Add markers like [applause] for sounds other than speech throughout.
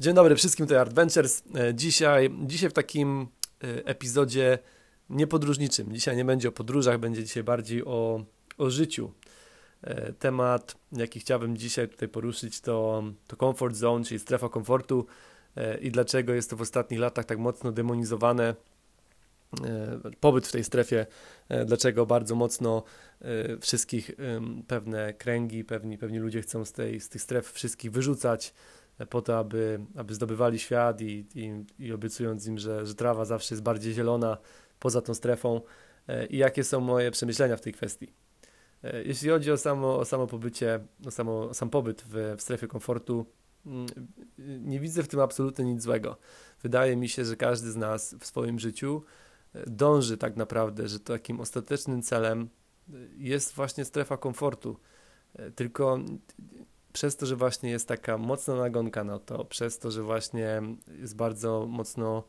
Dzień dobry wszystkim, to Adventures. E, dzisiaj, dzisiaj w takim e, epizodzie niepodróżniczym. Dzisiaj nie będzie o podróżach, będzie dzisiaj bardziej o, o życiu. E, temat, jaki chciałbym dzisiaj tutaj poruszyć, to, to comfort zone, czyli strefa komfortu i dlaczego jest to w ostatnich latach tak mocno demonizowane. Pobyt w tej strefie, dlaczego bardzo mocno wszystkich pewne kręgi, pewni, pewni ludzie chcą z, tej, z tych stref wszystkich wyrzucać po to, aby, aby zdobywali świat i, i, i obiecując im, że, że trawa zawsze jest bardziej zielona poza tą strefą e, i jakie są moje przemyślenia w tej kwestii. E, jeśli chodzi o samo, o samo pobycie, o, samo, o sam pobyt w, w strefie komfortu, mm, nie widzę w tym absolutnie nic złego. Wydaje mi się, że każdy z nas w swoim życiu e, dąży tak naprawdę, że takim ostatecznym celem jest właśnie strefa komfortu. Tylko przez to, że właśnie jest taka mocna nagonka na to, przez to, że właśnie jest bardzo mocno,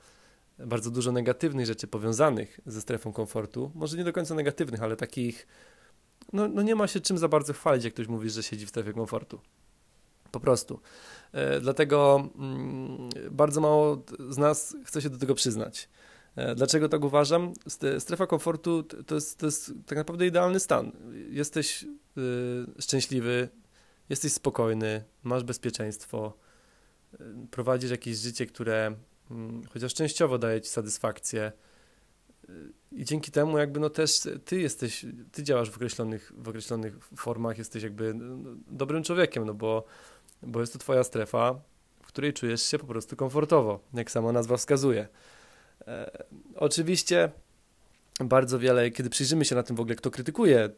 bardzo dużo negatywnych rzeczy powiązanych ze strefą komfortu, może nie do końca negatywnych, ale takich, no, no nie ma się czym za bardzo chwalić, jak ktoś mówi, że siedzi w strefie komfortu. Po prostu. E, dlatego mm, bardzo mało z nas chce się do tego przyznać. E, dlaczego tak uważam? Strefa komfortu to jest, to jest tak naprawdę idealny stan. Jesteś y, szczęśliwy, jesteś spokojny, masz bezpieczeństwo, y, prowadzisz jakieś życie, które mm, chociaż częściowo daje ci satysfakcję. Y, I dzięki temu jakby no też ty jesteś, ty działasz w określonych, w określonych formach, jesteś jakby dobrym człowiekiem, no bo, bo jest to twoja strefa, w której czujesz się po prostu komfortowo, jak sama nazwa wskazuje. E, oczywiście bardzo wiele, kiedy przyjrzymy się na tym w ogóle, kto krytykuje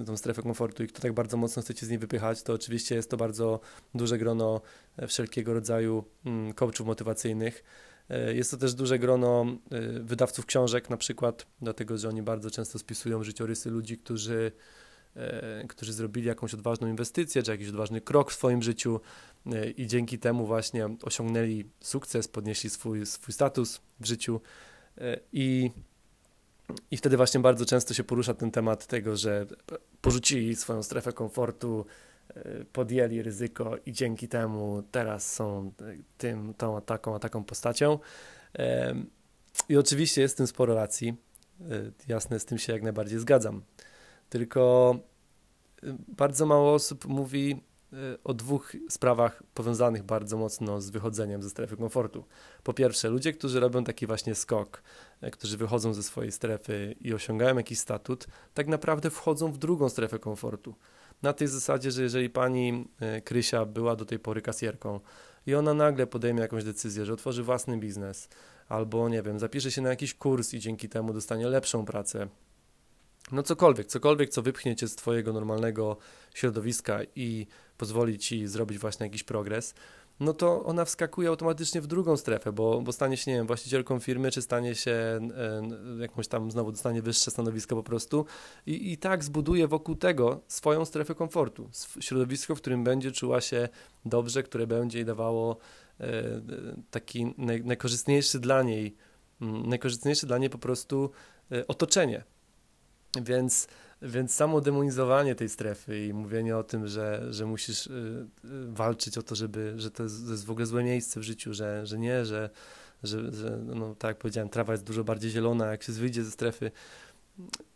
y, tą strefę komfortu i kto tak bardzo mocno chcecie z niej wypychać, to oczywiście jest to bardzo duże grono e, wszelkiego rodzaju mm, coachów motywacyjnych. E, jest to też duże grono y, wydawców książek na przykład, dlatego że oni bardzo często spisują życiorysy ludzi, którzy, którzy zrobili jakąś odważną inwestycję, czy jakiś odważny krok w swoim życiu i dzięki temu właśnie osiągnęli sukces, podnieśli swój, swój status w życiu i i wtedy właśnie bardzo często się porusza ten temat tego, że porzucili swoją strefę komfortu, e, podjęli ryzyko i dzięki temu teraz są tym, tą, taką, a taką postacią. I oczywiście jest w tym sporo racji. E, jasne, z tym się jak najbardziej zgadzam. Tylko e, bardzo mało osób mówi o dwóch sprawach powiązanych bardzo mocno z wychodzeniem ze strefy komfortu. Po pierwsze, ludzie, którzy robią taki właśnie skok, e, którzy wychodzą ze swojej strefy i osiągają jakiś statut, tak naprawdę wchodzą w drugą strefę komfortu. Na tej zasadzie, że jeżeli pani e, Krysia była do tej pory kasjerką i ona nagle podejmie jakąś decyzję, że otworzy własny biznes, albo nie wiem, zapisze się na jakiś kurs i dzięki temu dostanie lepszą pracę, no cokolwiek, cokolwiek, co wypchnie cię z twojego normalnego środowiska i pozwoli ci zrobić właśnie jakiś progres, no to ona wskakuje automatycznie w drugą strefę, bo, bo stanie się, nie wiem, właścicielką firmy, czy stanie się e, jakąś tam, znowu dostanie wyższe stanowisko po prostu i, i tak zbuduje wokół tego swoją strefę komfortu, środowisko, w którym będzie czuła się dobrze, które będzie jej dawało e, taki naj, najkorzystniejszy dla niej, najkorzystniejsze dla niej po prostu e, otoczenie. Więc więc samo demonizowanie tej strefy i mówienie o tym, że, że musisz y, y, walczyć o to, żeby, że to jest, w ogóle złe miejsce w życiu, że, że nie, że, że, że no, tak jak powiedziałem, trawa jest dużo bardziej zielona, jak się wyjdzie ze strefy.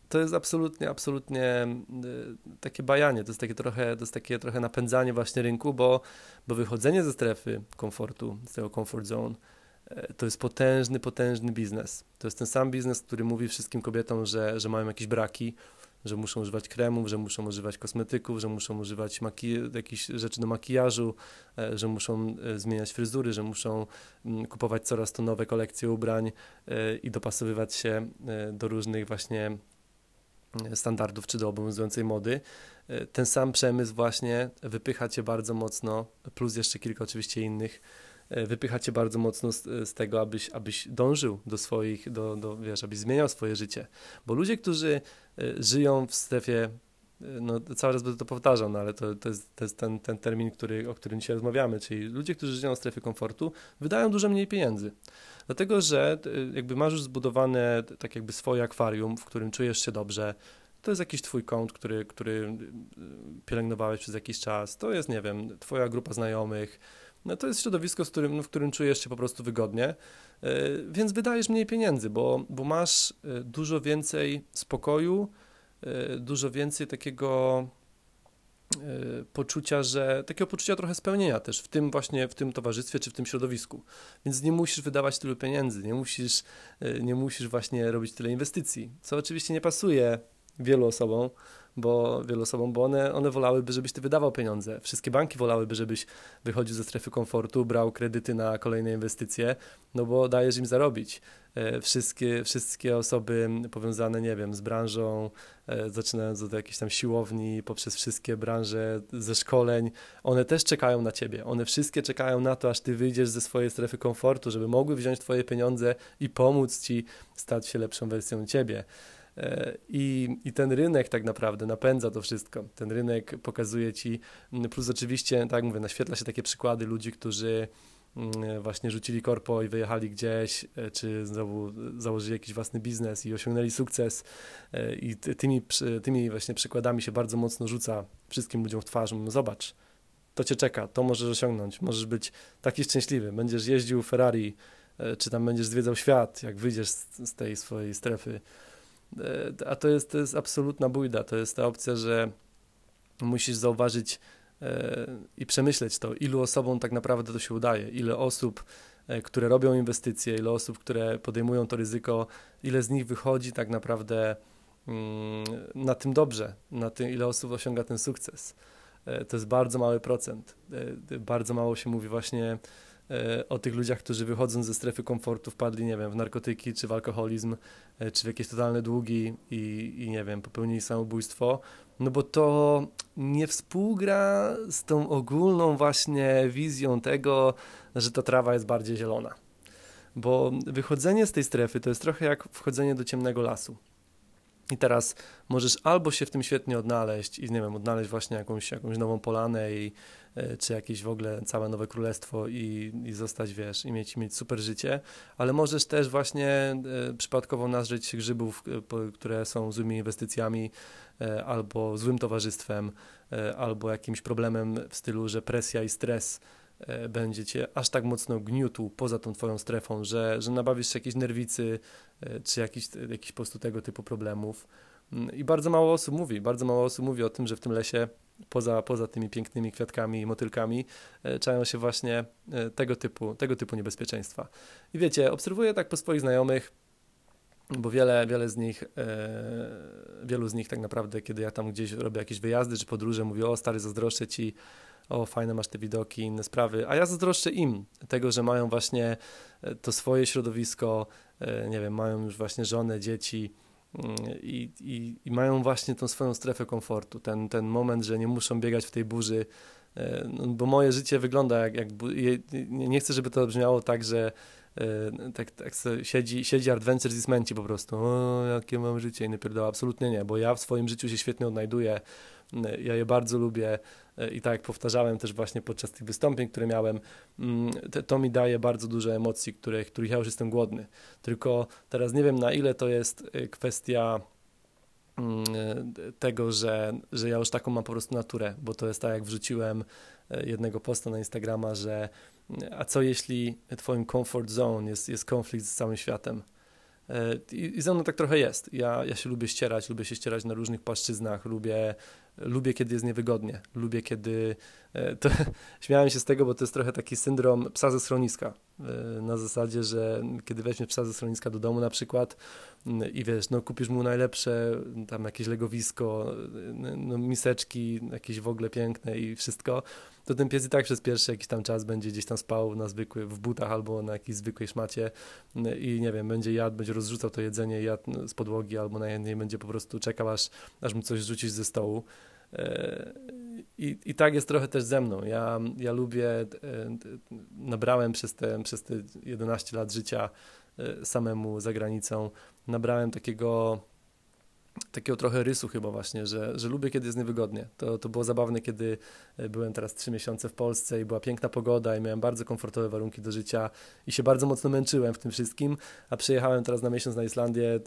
To jest absolutnie, absolutnie y, takie bajanie, to jest takie trochę, to jest takie trochę napędzanie właśnie rynku, bo, bo wychodzenie ze strefy komfortu, z tego comfort zone, to jest potężny, potężny biznes. To jest ten sam biznes, który mówi wszystkim kobietom, że, że mają jakieś braki, że muszą używać kremów, że muszą używać kosmetyków, że muszą używać maki- jakichś rzeczy do makijażu, e, że muszą e, zmieniać fryzury, że muszą kupować coraz to nowe kolekcje ubrań e, i dopasowywać się do różnych właśnie standardów czy do obowiązującej mody. Ten sam przemysł właśnie wypycha cię bardzo mocno, plus jeszcze kilka oczywiście innych E, wypycha cię bardzo mocno z, z, tego, abyś, abyś dążył do swoich, do, do, wiesz, abyś zmieniał swoje życie. Bo ludzie, którzy e, żyją w strefie, e, no cały czas będę to powtarzał, no ale to, to jest, to jest ten, ten termin, który, o którym dzisiaj rozmawiamy, czyli ludzie, którzy żyją w strefie komfortu, wydają dużo mniej pieniędzy. Dlatego, że jakby masz już zbudowane tak jakby swoje akwarium, w którym czujesz się dobrze, to jest jakiś twój kąt, który, który pielęgnowałeś przez jakiś czas, to jest, nie wiem, twoja grupa znajomych, no to jest środowisko, w którym, w którym czujesz się po prostu wygodnie, więc wydajesz mniej pieniędzy, bo, bo masz dużo więcej spokoju, dużo więcej takiego poczucia, że takiego poczucia trochę spełnienia też w tym właśnie, w tym towarzystwie czy w tym środowisku. Więc nie musisz wydawać tylu pieniędzy, nie musisz, nie musisz właśnie robić tyle inwestycji, co oczywiście nie pasuje wielu osobom, bo wielu osobom, bo one, one wolałyby, żebyś ty wydawał pieniądze. Wszystkie banki wolałyby, żebyś wychodził ze strefy komfortu, brał kredyty na kolejne inwestycje, no bo dajesz im zarobić. E, wszystkie, wszystkie osoby powiązane, nie wiem, z branżą, e, zaczynając od jakiejś tam siłowni, poprzez wszystkie branże ze szkoleń, one też czekają na ciebie. One wszystkie czekają na to, aż ty wyjdziesz ze swojej strefy komfortu, żeby mogły wziąć twoje pieniądze i pomóc ci stać się lepszą wersją ciebie. E, I, I ten rynek tak naprawdę napędza to wszystko. Ten rynek pokazuje ci, plus oczywiście, tak mówię, naświetla się takie przykłady ludzi, którzy właśnie rzucili korpo i wyjechali gdzieś, e, czy znowu założyli jakiś własny biznes i osiągnęli sukces. E, I tymi, tymi właśnie przykładami się bardzo mocno rzuca wszystkim ludziom w twarz. No zobacz, to cię czeka, to możesz osiągnąć, możesz być taki szczęśliwy, będziesz jeździł Ferrari, czy tam będziesz zwiedzał świat, jak wyjdziesz z, z tej swojej strefy a to jest, to jest absolutna bójda. To jest ta opcja, że musisz zauważyć e, i przemyśleć to, ilu osobom tak naprawdę to się udaje, ile osób, e, które robią inwestycje, ile osób, które podejmują to ryzyko, ile z nich wychodzi tak naprawdę mm, na tym dobrze, na tym, ile osób osiąga ten sukces. To jest bardzo mały procent. Bardzo mało się mówi właśnie E, o tych ludziach, którzy wychodząc ze strefy komfortu wpadli, nie wiem, w narkotyki, czy w alkoholizm, e, czy w jakieś totalne długi i, i nie wiem, popełnili samobójstwo, no bo to nie współgra z tą ogólną właśnie wizją tego, że ta trawa jest bardziej zielona. Bo wychodzenie z tej strefy to jest trochę jak wchodzenie do ciemnego lasu. I teraz możesz albo się w tym świetnie odnaleźć i nie wiem, odnaleźć właśnie jakąś, jakąś nową polanę i, e, czy jakieś w ogóle całe nowe królestwo i, i zostać, wiesz, i mieć, mieć super życie, ale możesz też właśnie e, przypadkowo nazrzeć się grzybów, e, które są złymi inwestycjami albo złym towarzystwem, albo jakimś problemem w stylu, że presja i stres będzie cię aż tak mocno gniótł poza tą twoją strefą, że, że nabawisz się jakiejś nerwicy, e, czy jakiś, jakiś po prostu tego typu problemów. Mm, I bardzo mało osób mówi, bardzo mało osób mówi o tym, że w tym lesie poza, poza tymi pięknymi kwiatkami i motylkami e, czają się właśnie tego typu, tego typu niebezpieczeństwa. I wiecie, obserwuję tak po swoich znajomych, bo wiele, wiele z nich, e, wielu z nich tak naprawdę, kiedy ja tam gdzieś robię jakieś wyjazdy czy podróże, mówię, o stary, zazdroszczę ci o fajne masz te widoki, inne sprawy, a ja zazdroszczę im tego, że mają właśnie e, to swoje środowisko, e, nie wiem, mają już właśnie żonę, dzieci mm, i, i, i mają właśnie tą swoją strefę komfortu, ten, ten moment, że nie muszą biegać w tej burzy, e, no, bo moje życie wygląda jak, jak nie chcę, żeby to brzmiało tak, że tak, tak siedzi, siedzi Adventures i smęci po prostu, o, jakie mam życie. I nie pierdoła, absolutnie nie, bo ja w swoim życiu się świetnie odnajduję, ja je bardzo lubię. E, i tak jak powtarzałem też właśnie podczas tych wystąpień, które miałem, mm, to mi daje bardzo dużo emocji, których, których ja już jestem głodny. Tylko teraz nie wiem na ile to jest e, kwestia mm, e, tego, że, że ja już taką mam po prostu naturę, bo to jest tak jak wrzuciłem jednego posta na Instagrama, że a co jeśli twoim comfort zone jest, jest konflikt z całym światem? I, I ze mną tak trochę jest. Ja, ja się lubię ścierać, lubię się ścierać na różnych płaszczyznach, lubię lubię, kiedy jest niewygodnie, lubię, kiedy. E, to, [laughs] śmiałem się z tego, bo to jest trochę taki syndrom psa ze schroniska. E, na zasadzie, że kiedy weźmiesz psa ze schroniska do domu na przykład mm, i wiesz, no kupisz mu najlepsze, tam jakieś legowisko, no, miseczki, jakieś w ogóle piękne i wszystko, to ten pies i tak przez pierwszy jakiś tam czas będzie gdzieś tam spał na zwykły, w butach albo na jakiejś zwykłej szmacie i nie wiem, będzie jadł, będzie rozrzucał to jedzenie jadł z podłogi albo najchętniej będzie po prostu czekał, aż, aż mu coś rzucić ze stołu. E, I, I tak jest trochę też ze mną. Ja, ja lubię, e, nabrałem przez te, przez te 11 lat życia e, samemu za granicą, nabrałem takiego takiego trochę rysu chyba właśnie, że, że lubię, kiedy jest niewygodnie. To, to było zabawne, kiedy byłem teraz trzy miesiące w Polsce i była piękna pogoda i miałem bardzo komfortowe warunki do życia i się bardzo mocno męczyłem w tym wszystkim, a przyjechałem teraz na miesiąc na Islandię,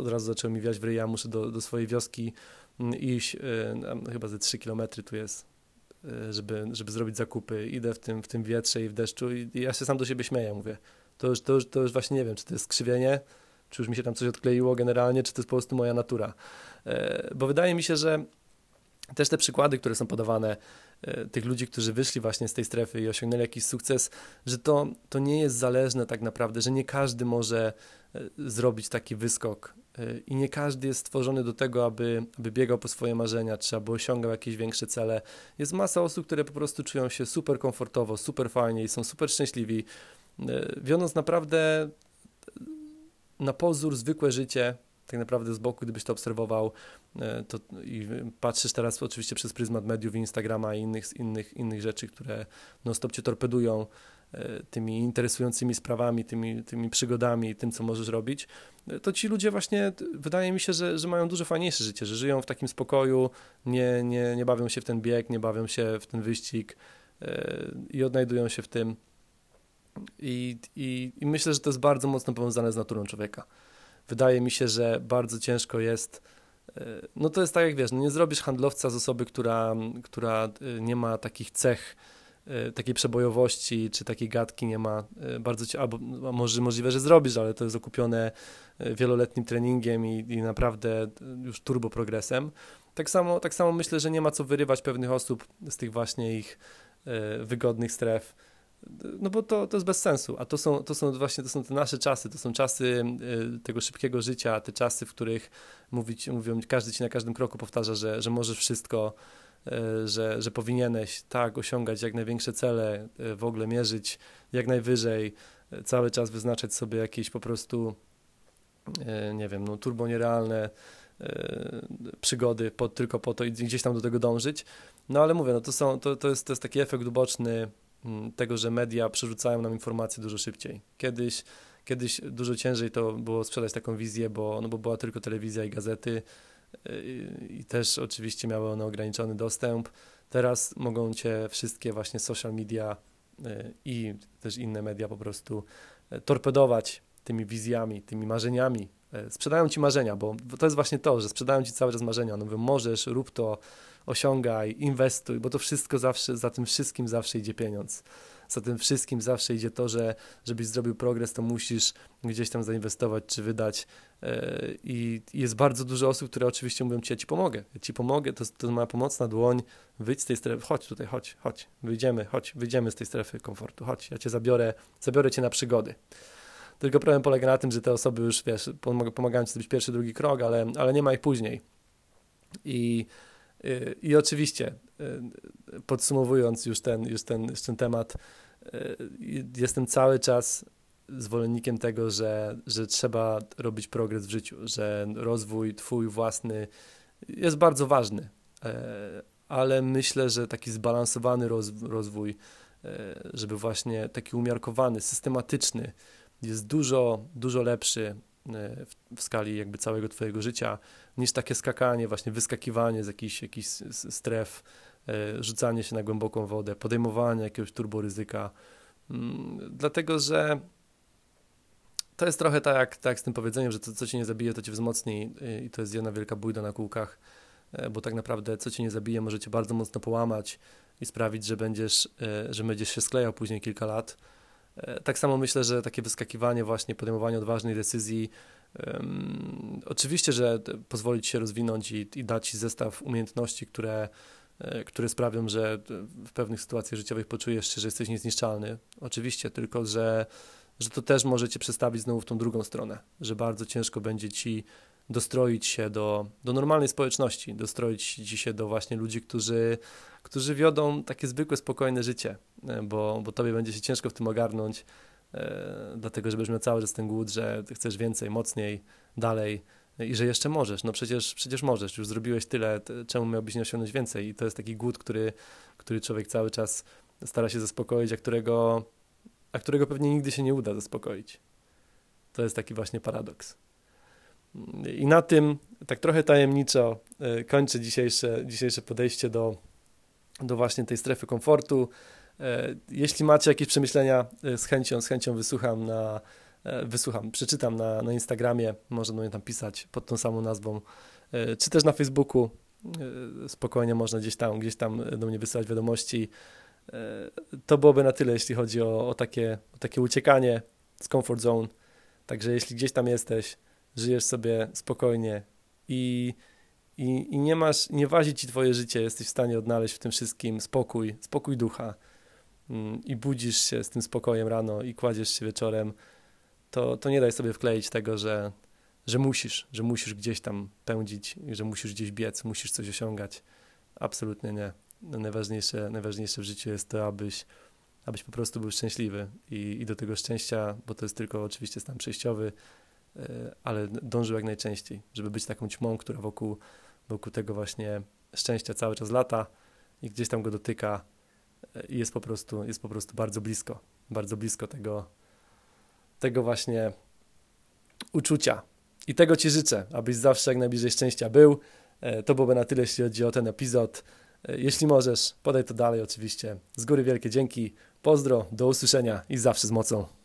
od razu zaczął mi wiać w ryja, muszę do, do swojej wioski iść, y, chyba ze 3 km tu jest żeby, żeby zrobić zakupy. Idę w tym, w tym wietrze i w deszczu i, ja się sam do siebie śmieję, mówię. To już, to, już, to już właśnie nie wiem, czy to jest skrzywienie, czy już mi się tam coś odkleiło generalnie, czy to jest po prostu moja natura. Bo wydaje mi się, że też te przykłady, które są podawane, e, tych ludzi, którzy wyszli właśnie z tej strefy i osiągnęli jakiś sukces, że to, to nie jest zależne tak naprawdę, że nie każdy może e, zrobić taki wyskok e, i nie każdy jest stworzony do tego, aby, aby biegał po swoje marzenia, czy aby osiągał jakieś większe cele. Jest masa osób, które po prostu czują się super komfortowo, super fajnie i są super szczęśliwi, wiążąc naprawdę na pozór zwykłe życie, tak naprawdę z boku, gdybyś to obserwował, e, to i patrzysz teraz oczywiście przez pryzmat mediów, Instagrama i innych, innych, innych rzeczy, które non-stop cię torpedują e, tymi interesującymi sprawami, tymi, tymi przygodami, tym, co możesz robić, e, to ci ludzie właśnie, wydaje mi się, że, że mają dużo fajniejsze życie, że żyją w takim spokoju, nie, nie, nie bawią się w ten bieg, nie bawią się w ten wyścig i odnajdują się w tym. I, i, I myślę, że to jest bardzo mocno powiązane z naturą człowieka wydaje mi się, że bardzo ciężko jest. E, no to jest tak jak wiesz, no nie zrobisz handlowca z osoby, która, która e, nie ma takich cech, e, takiej przebojowości, czy takiej gadki nie ma bardzo, albo no, może, możliwe, że zrobisz, ale to jest okupione wieloletnim treningiem i, i naprawdę już turbo progresem. Tak samo, tak samo myślę, że nie ma co wyrywać pewnych osób z tych właśnie ich wygodnych stref no bo to, to jest bez sensu, a to są, to są właśnie to są te nasze czasy, to są czasy tego szybkiego życia, te czasy, w których mówić, mówią, każdy ci na każdym kroku powtarza, że, że możesz wszystko, że, że powinieneś tak osiągać jak największe cele, y, w ogóle mierzyć jak najwyżej, cały czas wyznaczać sobie jakieś po prostu, nie wiem, no turbo nierealne przygody po, tylko po to i gdzieś tam do tego dążyć. No ale mówię, no to, są, to, to, jest, to jest taki efekt uboczny Mm, tego, że media przerzucają nam informacje dużo szybciej. Kiedyś, kiedyś dużo ciężej to było sprzedać taką wizję, bo, no bo była tylko telewizja i gazety i też oczywiście miały one ograniczony dostęp. Teraz mogą cię wszystkie właśnie social media y, i też inne media po prostu y, torpedować tymi wizjami, tymi marzeniami. Sprzedają ci marzenia, bo to jest właśnie to, że sprzedają ci cały czas marzenia. One mówią, możesz, rób to, osiągaj, inwestuj, bo to wszystko zawsze, za tym wszystkim zawsze idzie pieniądz. Za tym wszystkim zawsze idzie to, że żebyś zrobił progres, to musisz gdzieś tam zainwestować czy wydać. E, I jest bardzo dużo osób, które oczywiście mówią ci, ja ci pomogę, ja ci pomogę, to, to moja pomocna dłoń, wyjdź z tej strefy, chodź tutaj, chodź, chodź, wyjdziemy, chodź, wyjdziemy z tej strefy komfortu, chodź, ja cię zabiorę, zabiorę cię na przygody. Tylko problem polega na tym, że te osoby już, wiesz, pomagają ci zrobić pierwszy, drugi krok, ale, ale nie ma ich później. I i oczywiście, y, podsumowując już ten, już ten, już ten temat, y, jestem cały czas zwolennikiem tego, że, że trzeba robić progres w życiu, że rozwój twój własny jest bardzo ważny, e, ale myślę, że taki zbalansowany rozwój, e, żeby właśnie taki umiarkowany, systematyczny, jest dużo, dużo lepszy E, w, skali jakby całego twojego życia, niż takie skakanie, właśnie wyskakiwanie z jakichś, jakichś stref, rzucanie się na głęboką wodę, podejmowanie jakiegoś turboryzyka, mm, dlatego, że to jest trochę tak tak z tym powiedzeniem, że to, co cię nie zabije, to cię wzmocni e, i to jest jedna wielka bójda na kółkach, bo tak naprawdę co cię nie zabije, może cię bardzo mocno połamać i sprawić, że będziesz, że będziesz się sklejał później kilka lat, E, tak samo myślę, że takie wyskakiwanie, właśnie podejmowanie odważnej decyzji, um, oczywiście, że pozwolić się rozwinąć i, i dać zestaw umiejętności, które, e, które sprawią, że w pewnych sytuacjach życiowych poczujesz się, że jesteś niezniszczalny. Oczywiście, tylko że, że to też może cię przestawić znowu w tą drugą stronę, że bardzo ciężko będzie ci dostroić się do, do normalnej społeczności, dostroić się do właśnie ludzi, którzy, którzy wiodą takie zwykłe, spokojne życie, e, bo, bo tobie będzie się ciężko w tym ogarnąć, e, dlatego że będziesz miał cały czas ten głód, że chcesz więcej, mocniej, dalej i że jeszcze możesz. No przecież, przecież możesz, już zrobiłeś tyle, czemu miałbyś nie osiągnąć więcej? I to jest taki głód, który, który człowiek cały czas stara się zaspokoić, a którego, a którego pewnie nigdy się nie uda zaspokoić. To jest taki właśnie paradoks. I na tym tak trochę tajemniczo e, kończę dzisiejsze, dzisiejsze podejście do, do właśnie tej strefy komfortu. E, jeśli macie jakieś przemyślenia, e, z chęcią, z chęcią wysłucham na, wysłucham, przeczytam na, na Instagramie, do mnie tam pisać pod tą samą nazwą, czy też na Facebooku. spokojnie można gdzieś tam, gdzieś tam do mnie wysyłać wiadomości. To byłoby na tyle, jeśli chodzi o, o, takie, o takie uciekanie z comfort zone. Także jeśli gdzieś tam jesteś, żyjesz sobie spokojnie i, i, i nie masz, nie wazi ci twoje życie, jesteś w stanie odnaleźć w tym wszystkim spokój, spokój ducha mm, i budzisz się z tym spokojem rano i kładziesz się wieczorem, to, to nie daj sobie wkleić tego, że, że musisz, że musisz gdzieś tam pędzić, że musisz gdzieś biec, musisz coś osiągać. Absolutnie nie. Najważniejsze, najważniejsze w życiu jest to, abyś, abyś po prostu był szczęśliwy I, i do tego szczęścia, bo to jest tylko oczywiście stan przejściowy, e, ale dążył jak najczęściej, żeby być taką ćmą, która wokół, wokół tego właśnie szczęścia cały czas lata i gdzieś tam go dotyka e, i jest po prostu, jest po prostu bardzo blisko, bardzo blisko tego, tego właśnie uczucia. I tego Ci życzę, abyś zawsze jak najbliżej szczęścia był. E, to byłoby na tyle, jeśli chodzi o ten epizod. E, jeśli możesz, podaj to dalej oczywiście. Z góry wielkie dzięki, pozdro, do usłyszenia i zawsze z mocą.